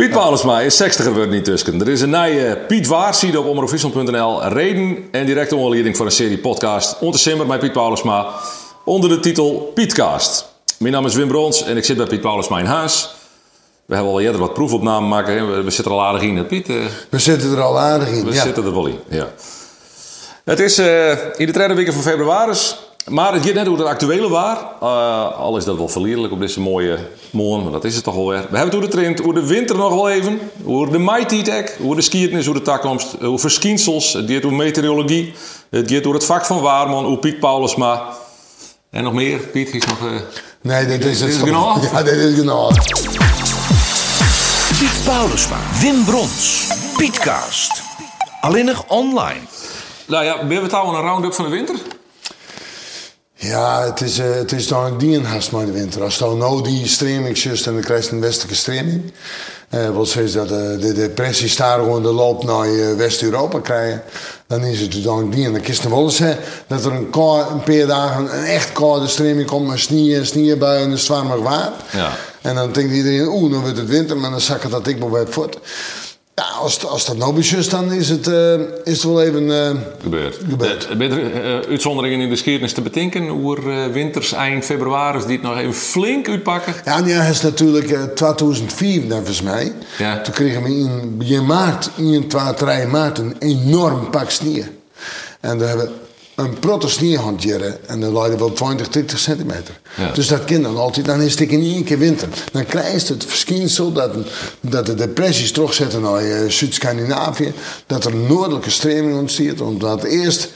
Piet Paulusma is 60 geworden niet tussen. Er is een nieuwe Piet Waarside op omroepwissel.nl. Reden en directe onderleiding voor een serie podcast. Simmer met Piet Paulusma. Onder de titel Pietcast. Mijn naam is Wim Brons en ik zit bij Piet Paulusma in huis. We hebben al eerder wat proefopnamen maken. We zitten er al aardig in, Piet. eh, We zitten er al aardig in. We ja. zitten er wel in, ja. Het is eh, in de tweede week van februari. Maar het gaat net hoe het actuele waar. Eh, al is dat wel verlierlijk op deze mooie morgen, maar dat is het toch alweer. We hebben het hoe de trend, hoe de winter nog wel even. Hoe de maititek, hoe de skiertnis, hoe de takkomst, hoe verschijnsels. Het gaat over meteorologie. Het gaat over het vak van Waarman, hoe Piet Paulusma. En nog meer, Piet, is nog... eh, Nee, dit is Dit het. is genoeg? Ja, dit is genoeg. Piet Paulusma, Wim Brons, Pietcast. Alleen nog online. Nou ja, ben we touwen een round-up van de winter? Ja, het is, eh, het is dan een dienhast maar de winter. Als dan nou die streming zust en dan krijg je een westelijke streming. Eh wat zegt dat eh, de depressie daar gewoon de loop naar West-Europa krijgen. Dan is het dan die. En dan je wel eens dat er een, een paar dagen een echt koude streming komt met sneeuw en sneeuwbuien en een zwaar water. Ja. En dan denkt iedereen, oeh, dan wordt het winter, maar dan zakken dat ik bij het voort. Ja, als, als dat nou is, dan is het, eh, is het wel even... eh, Gebeurt. Gebeurt. Eh, er eh, uitzonderingen in de geschiedenis te bedenken? Hoe er eh, winters eind februari die het nog even flink uitpakken? Ja, en ja, is natuurlijk eh 2004, volgens mij. Ja. Toen kregen we in begin maart, 1, 2, 3 maart, een enorm pak sneeuw. En we hebben een protte sneeuwhandjeren en dan leiden wel 20, 30 centimeter. Ja. Dus dat kind dan altijd, dan is het in één keer winter. Dan krijg je het verschijnsel dat, dat de depressies terugzetten naar eh, Zuid-Scandinavië. Dat er noordelijke streming ontstaat. Omdat eerst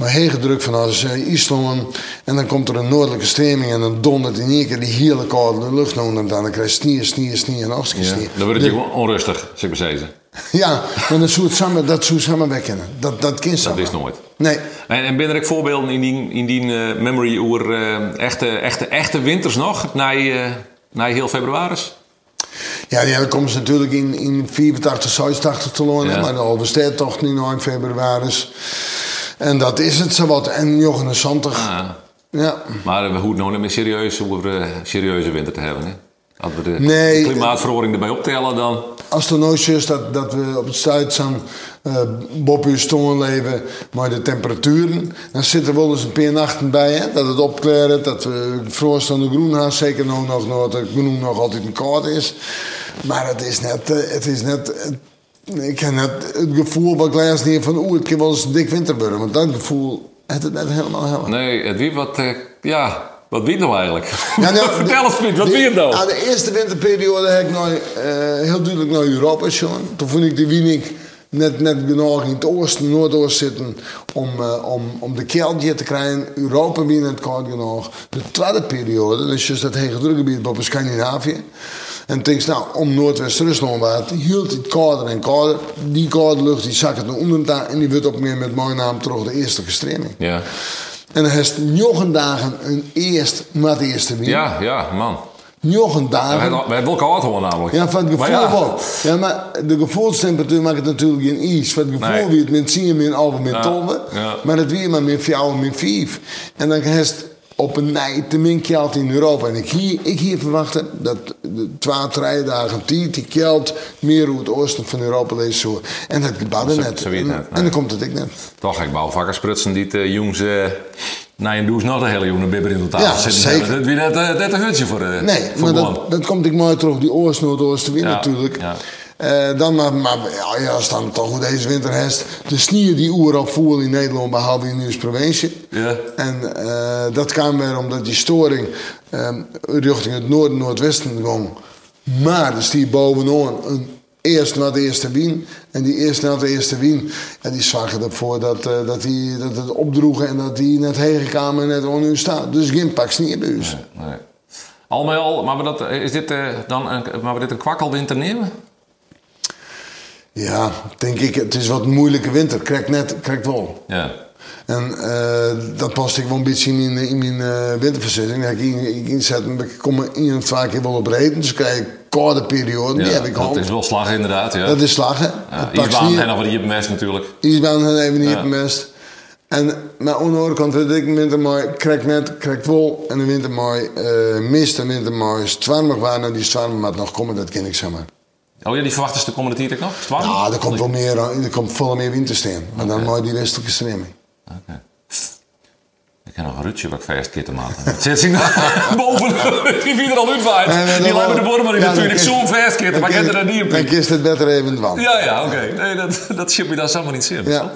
maar heen gedrukt vanuit uh, IJsland. En dan komt er een noordelijke streming en dan dondert in één keer die hele koude lucht onder. Dan krijg je sneeuw, sneeuw, sneeuw en nog Ja. Dan wordt het je gewoon onrustig, zeg maar zeggen. Ja, maar dat zou het samen, dat zou samen wegkennen. Dat, dat kind Dat is nooit. Nee. En, en ben er ook voorbeelden in die, in die eh, memory over eh, echte, echte, echte winters nog? Na, eh na heel februari? Ja, ja, dan komen ze natuurlijk in, in 84, 86 te lonen. Ja. Maar de oversteed toch niet in februari. En dat is het zowat. En 79. Ah. Ja. Maar we hoeven nou niet meer serieus over eh, serieuze winter te hebben. Hè? Als we de Nee. klimaatverandering erbij optellen, dan... Als er nooit is dat, dat we op het stuit zijn, uh, stonden leven, maar de temperaturen, dan zitten er wel eens een paar nachten bij, hè, dat het opklaren, dat we frost aan de groenhaas, zeker nog, nog, nog, dat het groen nog altijd een koud is. Maar het is net, eh, het is net, eh, ik heb net het gevoel wat glas neer van, oeh, het kan wel eens dik winter worden, want dat gevoel heeft het net helemaal helemaal. Nee, het wie wat... eh, ja, wat wie nou eigenlijk? Ja, nou, Vertel eens, Piet, wat wie het nou? Aan de eerste winterperiode heb ik nou, heel duidelijk naar Europa gegaan. Toen vond ik de Wienik net, net genoeg in het oosten, noordoosten zitten om, eh, om, om de keeltje te krijgen. Europa weer net koud genoeg. De tweede periode, dus dat hege drukgebied boven Scandinavië. En toen nou, om Noordwest-Rusland wat hield het kouder en kouder. Die koude lucht die zakt naar onder en die wordt op meer met mijn naam terug de eerste gestreming. Ja. En dan heeft nog dagen een eerst met de eerste wind. ja, ja, man. We dagen. hebben we hebben wel koud namelijk. Ja, van het gevoel Maar ja. wel. Ja, maar de gevoelstemperatuur maakt het natuurlijk geen iets. Van het gevoel Nee. wie het met 10, min 11, min Ja, 12. ja. Maar het weer maar min 4, min 5. En dan heeft op een nij te min kelt in Europa. En ik hier, ik hier verwachten dat de twee, drie dagen tijd die kelt meer hoe het oosten van Europa leest zo. En dat gebeurde net. zo net, en dan komt het ik net. Toch, ik bouw vakken sprutsen die de jongens... eh na een douche nog een hele jonge bibber in totaal Ja, zitten. zeker. Dat wie net, eh, net een hutje voor eh Nee, voor maar dat, dat komt ik mooi terug, die oost noordoosten wind Ja, natuurlijk. ja. Eh, dan maar, maar ja, ja, als dan toch deze winter heeft. De sneeuw die oer op voel in Nederland, behalve in de provincie. Ja. En eh, dat kwam weer omdat die storing eh, richting het noorden, noordwesten ging. Maar er stier bovenaan een eerst naar de eerste wien. En die eerst naar de eerste wien, ja, die zorgde ervoor dat, eh, dat, die, dat het opdroegen en dat die net heen kwamen en net onder staat. Dus geen pak sneeuw bij ons. Nee. Al met al, maar we dat, is dit dan een, maar we dit een kwakkelwinter nemen? Ja, denk ik, het is wat moeilijke winter. Krijg net, krijg wel. Ja. En eh, dat past ik wel een beetje in mijn, in mijn eh, winterverzitting. Ik, in- ik inzet, ik kom één of twee keer wel op reden. Dus krijg ik koude perioden. die Ja, heb ik dat is wel slag inderdaad, ja. Dat is slagen. ja, het pakt Ijsbaan niet- en nog wat hier best natuurlijk. Ijsbaan hebben even niet Ja. bemest. En maar aan de andere kant weet ik, winter mooi, krijg net, krijg vol. En de winter mooi, eh, mist en winter mooi, zwarmig waren. En die zwarmig maar nog komen, dat ken ik zeg maar. Oh ja, die verwachten ze de komende tijd nog? Ja, er komt wel meer, eh, er komt veel meer wintersteen. Maar dan mooi die westelijke stremming. Oké. Ik heb nog een rutje wat ik keer te maken. Het zit zich nog boven. Die vier er al uitwaait. Die dan lijkt de bormen in Ja, natuurlijk dan zo'n keer. Maar ik heb er niet. Dan kist het beter even in het wand. Ja, ja, oké. Nee, dat, dat zit me daar zomaar niet zin. Ja.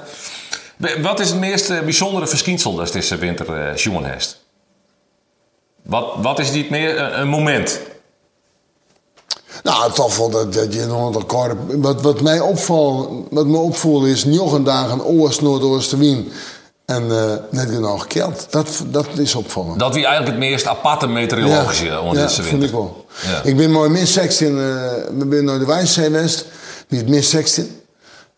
Wat is het meest eh, bijzondere verschijnsel dat deze winter jongen heeft? Wat, wat is dit meer een moment? Nou, toch wel dat, dat je nog elkaar... Wat, wat mij opvalt, wat me opvoelt is nog een dag een oost, noordoosten wien. En eh, net genoeg geld. Dat, dat is opvallend. Dat wie eigenlijk het meest aparte meteorologische onder ja, deze vind winter. ik wel. Ja. Ik ben mooi min 16, eh we zijn naar de Wijnzee geweest. Wie het min 16.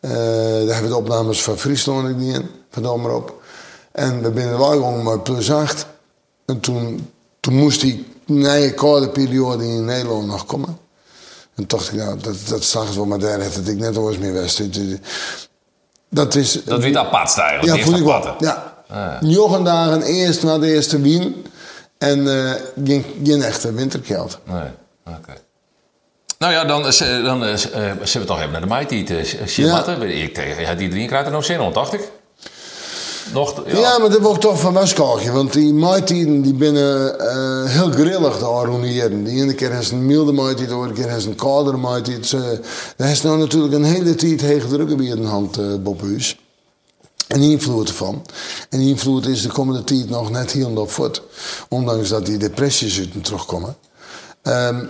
Eh, daar hebben we de opnames van Friesland niet in, van de omroep. En we zijn wel gewoon maar plus 8. En toen, toen moest die nieuwe koude periode in Nederland nog komen. En dacht ik, nou, dat, dat zag wel maar daar, dat ik net ooit meer west. Dat is... Dat wie het apartste eigenlijk. Ja, het vond ik wel. Ja. Ah. Nog een dagen eerst naar de eerste wien. En eh, geen, geen echte winterkeld. Nee, oké. Nou ja, dan, eh, dan eh, zullen we toch even naar de Mighty uh, Shilmatten. Ik tegen ja, die drie krijgt er nog zin om, dacht ik. Nog, ja. Ja, maar dat wil ik toch van Westkalkje. Want die maaitieden die binnen eh, heel grillig te organiseren. Die ene keer heeft een milde maaitijd, de andere keer heeft een koudere maaitijd. Uh, daar is nou natuurlijk een hele tijd hege druk bij in de hand, uh, Bob Huus. En die invloed ervan. En die invloed is de komende tijd nog net heel op voort. Ondanks dat die depressies uit terugkomen. Um,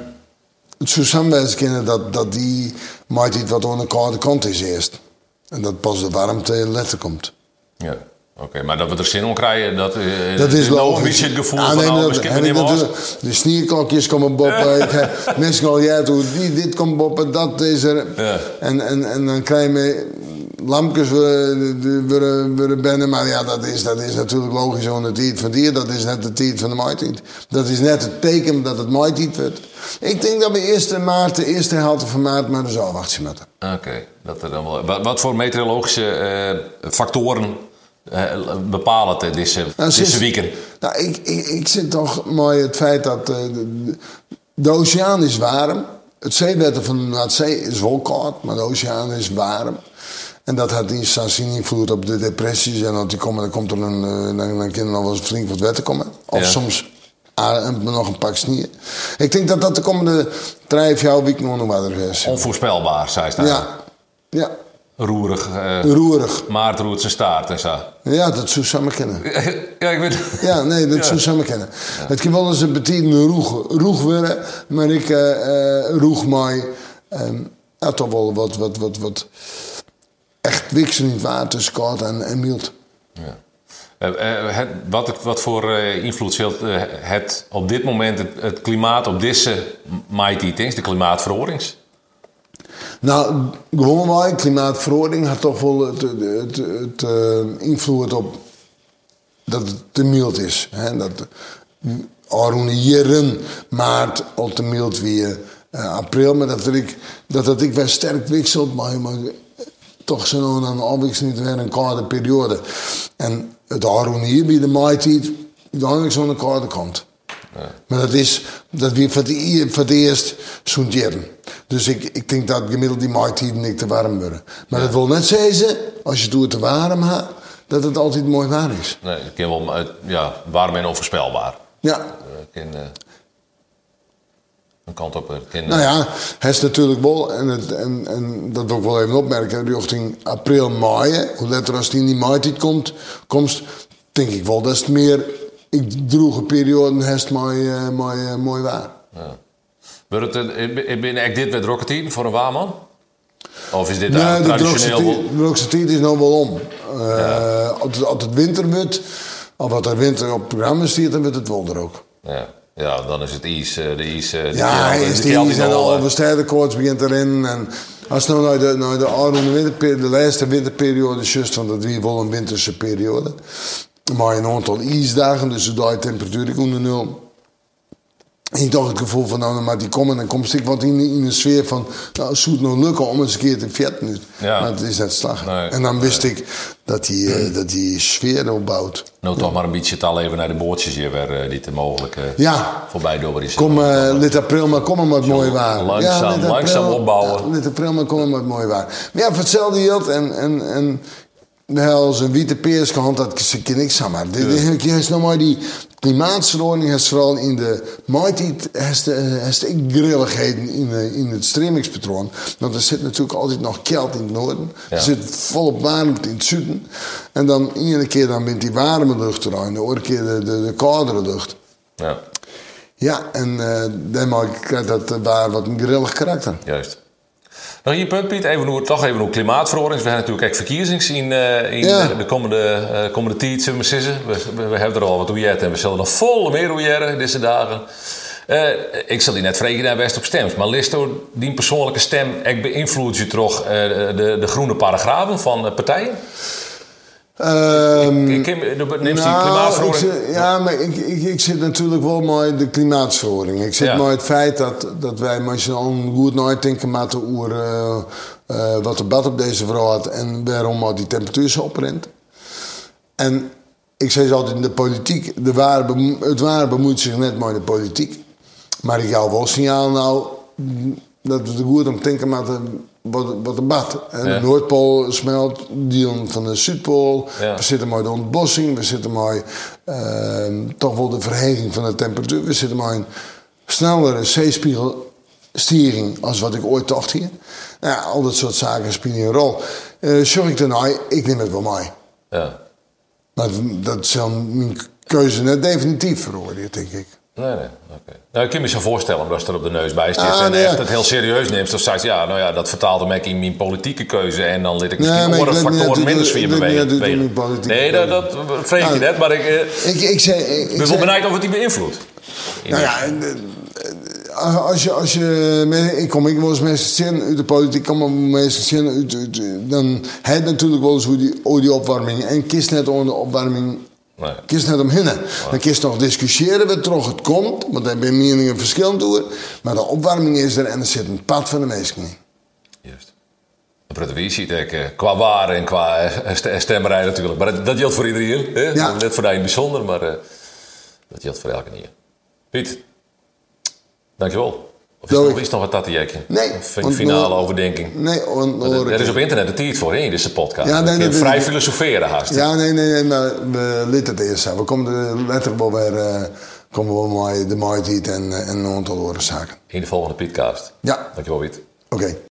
het zou samenwijzen kunnen dat, dat die maaitijd wat aan de koude kant is eerst. En dat pas de warmte letter komt. Ja. Oké, okay, maar dat we er zin om krijgen, dat, uh, dat is logisch. een beetje het gevoel ja, van nou, dat, De snierklokjes komen boppen. mensen al ja, die, dit komt boppen, dat is er. Ja. En, en, en dan krijg je lampjes weer binnen. Maar ja, dat is, dat is natuurlijk logisch aan de tijd van die. Dat is net de tijd van de maaitijd. Dat is net het teken dat het maaitijd wordt. Ik denk dat we eerste maart, de eerste helft van maart, maar de zomerwachtje moeten. Oké, okay, dat er dan wel. Wat, wat voor meteorologische uh, factoren bepalen het deze, nou, deze weekend? Nou, ik, ik, ik zit toch mooi het feit dat uh, de, de, oceaan is warm. Het zeewetter van de Noordzee is wel koud, maar de oceaan is warm. En dat had instantie invloed op de depressies. En dat die komen, dan komt er een, uh, dan, dan kan er nog wel eens flink wat wetten komen. Of ja. soms nog een pak sneeuw. Ik denk dat dat de komende drie, vier weken nog wat er is. Onvoorspelbaar, zei ze Ja. ja. Roerig. Uh, Roerig. Maart roert zijn staart en zo. Ja, dat zou samen kennen. ja, ik weet Ja, nee, dat Ja. zou samen kennen. Het kan wel eens een betien roeg, roeg worden, maar ik uh, roeg mij um, ja, toch wel wat, wat, wat, wat echt wikselend water, koud en, en mild. Ja. Uh, het, wat, wat, voor uh, invloed uh, het op dit moment het, het klimaat op deze mighty things, de klimaatverorings? Nou, gewoon wij, klimaatverordening had toch wel het, het, het, het invloed op dat het te mild is. Hè? Dat jaren maart al te mild weer april, maar dat ik, dat, dat ik wel sterk wisselt, maar, maar toch zo'n een afwisseling weer een koude periode. En het hier bij de maaitijd, uiteindelijk zo'n koude kant. Ja. Maar dat is, dat weer voor voor het eerst zo'n jaren. Dus ik, ik denk dat gemiddeld die maaitijden niet te warm worden. Maar ja. dat wil net zeggen, als je het te warm hebt, dat het altijd mooi waar is. Nee, het kan wel, ja, warm en onvoorspelbaar. Ja. Uh, kan, uh, een kant op. Kan, nou ja, het is natuurlijk wel, en, het, en, en dat wil ik wel even opmerken, richting april, mei, hoe later als die in die maaitijd komt, komst, denk ik wel dat is het meer, ik droege periode, heeft mooi, mooi, mooi waar. Ja. Wordt het, ben ik dit met Rocketien voor een waarman? Of is dit nee, nou traditioneel? De is nou wel om. Uh, ja. als, het, winter wordt, of wat er winter op het programma staat, dan wordt het wel er ook. Ja. Ja, dan is het ijs. De ijs de ja, keel, is de de ijs en al de stijdenkoorts begint erin. En als nou naar de, naar de, oude winterperiode, de laatste winterperiode is juist, want dat is wel een winterse periode. Maar een aantal ijsdagen, dus de temperatuur onder nul. Je toch het gevoel van, nou, dan maar die komen en dan komt ik wat in, in een sfeer van, nou, het nog lukken om eens een keer te vetten. Ja. Maar het is net slag. Nee, en dan wist ik dat die, eh, dat die sfeer opbouwt. Nou, toch maar een beetje tal even naar de boordjes hier weer, eh, die te mogelijk eh, Ja. voorbij door Kom, eh lid april, maar kom maar met mooi waar. langzaam- langzaam opbouwen. Ja, lid april, maar kom maar met mooi waar. Maar ja, voor hetzelfde geld en, en, en hel een witte peers gehand, dat ze ken ik zeg maar. Dit eens nog maar die klimaatverordening, heeft vooral in de maaitijd, heeft ik grilligheden in, de- in het stremingspatroon. Want er zit natuurlijk altijd nog koud in het noorden. Ja. Er zit volop warmte in het zuiden. En dan iedere keer dan bent die warme lucht er en de andere keer de, de, de koudere lucht. Ja, Ja, en eh daarmee krijgt dat eh, waar wat een grillig karakter. juist. Nog hier punt, Piet. Even hoe, toch even hoe klimaatverordening. We hebben natuurlijk echt verkiezingen in, eh, in Ja. de, de komende, eh, komende tijd, zullen we. We, we, hebben er al wat oejet en we zullen nog vol meer oejeren deze dagen. Eh, ik zal die net vragen daar best op stemt. Maar list door die persoonlijke stem, ik beïnvloed je toch eh, de, de groene paragrafen van eh, partijen? Ehm, Ik- ik- Neemt die nou, zit- ja, maar ik, ik, ik zit natuurlijk wel met de klimaatverordening. Ik zit Ja. met het feit dat, dat wij met z'n allen goed nadenken moeten over eh, eh, wat de bad op deze vrouw had en waarom maar die temperatuur zo oprent. En ik zeg altijd in de politiek, de ware bemo- het ware bemoeit zich net met de politiek. Maar ik jou wel signaal nou dat we er goed om denken moeten wat, wat de bad. En. De Noordpool smelt, die van de Zuidpool. We zitten met de ontbossing, we zitten met eh, toch wel de verheging van de temperatuur. We zitten met een snellere zeespiegelstijging als wat ik ooit dacht hier. Nou ja, al dat soort zaken spelen een rol. Zorg ik ernaar, ik neem het wel mee. Ja. Maar dat zal mijn keuze net definitief veroordeeld, denk ik. Nee, nee, oké. Nou, ik kan me zo voorstellen, omdat je er op de neus bij zit Ah, en nee, echt ja. het heel serieus neemt. Dan zei je, ja, nou ja, dat vertaalt hem ook in mijn politieke keuze. En dan liet ik Nee, misschien ik andere niet factoren minder niet uit- bewegen. Nee, dat, dat vrees je Nou, net, maar ik, eh, Ik, ik zei... Ik, ben wel zei- benieuwd of het die beïnvloedt. Nou ja, en, eh, als je, als je, ik kom ik wel eens mensen zien uit de politiek, kom maar mensen zien uit, uit- dan heeft natuurlijk wel eens hoe die, hoe die opwarming en kies net onder de opwarming, Nee. kies net omheen. Dan kies nog discussiëren wat toch het komt, want daar zijn meningen verschillend over, maar de opwarming is er en er zit een pad van de mensen in. Juist. Proteïne ziet ik eh, qua waarde en qua eh, st- stemmerij natuurlijk. Maar dat, geldt voor iedereen. Hè? Ja. Net voor in bijzonder, maar eh, dat geldt voor elke nier. Piet, dankjewel. Of is nog te jekken? Nee, Een finale overdenking. Nee, Er is op internet de tijd voor, in deze podcast. Ja, nee, vrij filosoferen haast. Ja, nee, nee, nee, maar we lieten het eerst. We komen er letterlijk wel weer, eh, komen we mooi de maaitijd en, eh, en een aantal andere zaken. In de volgende podcast. Ja. Dankjewel, Piet. Oké.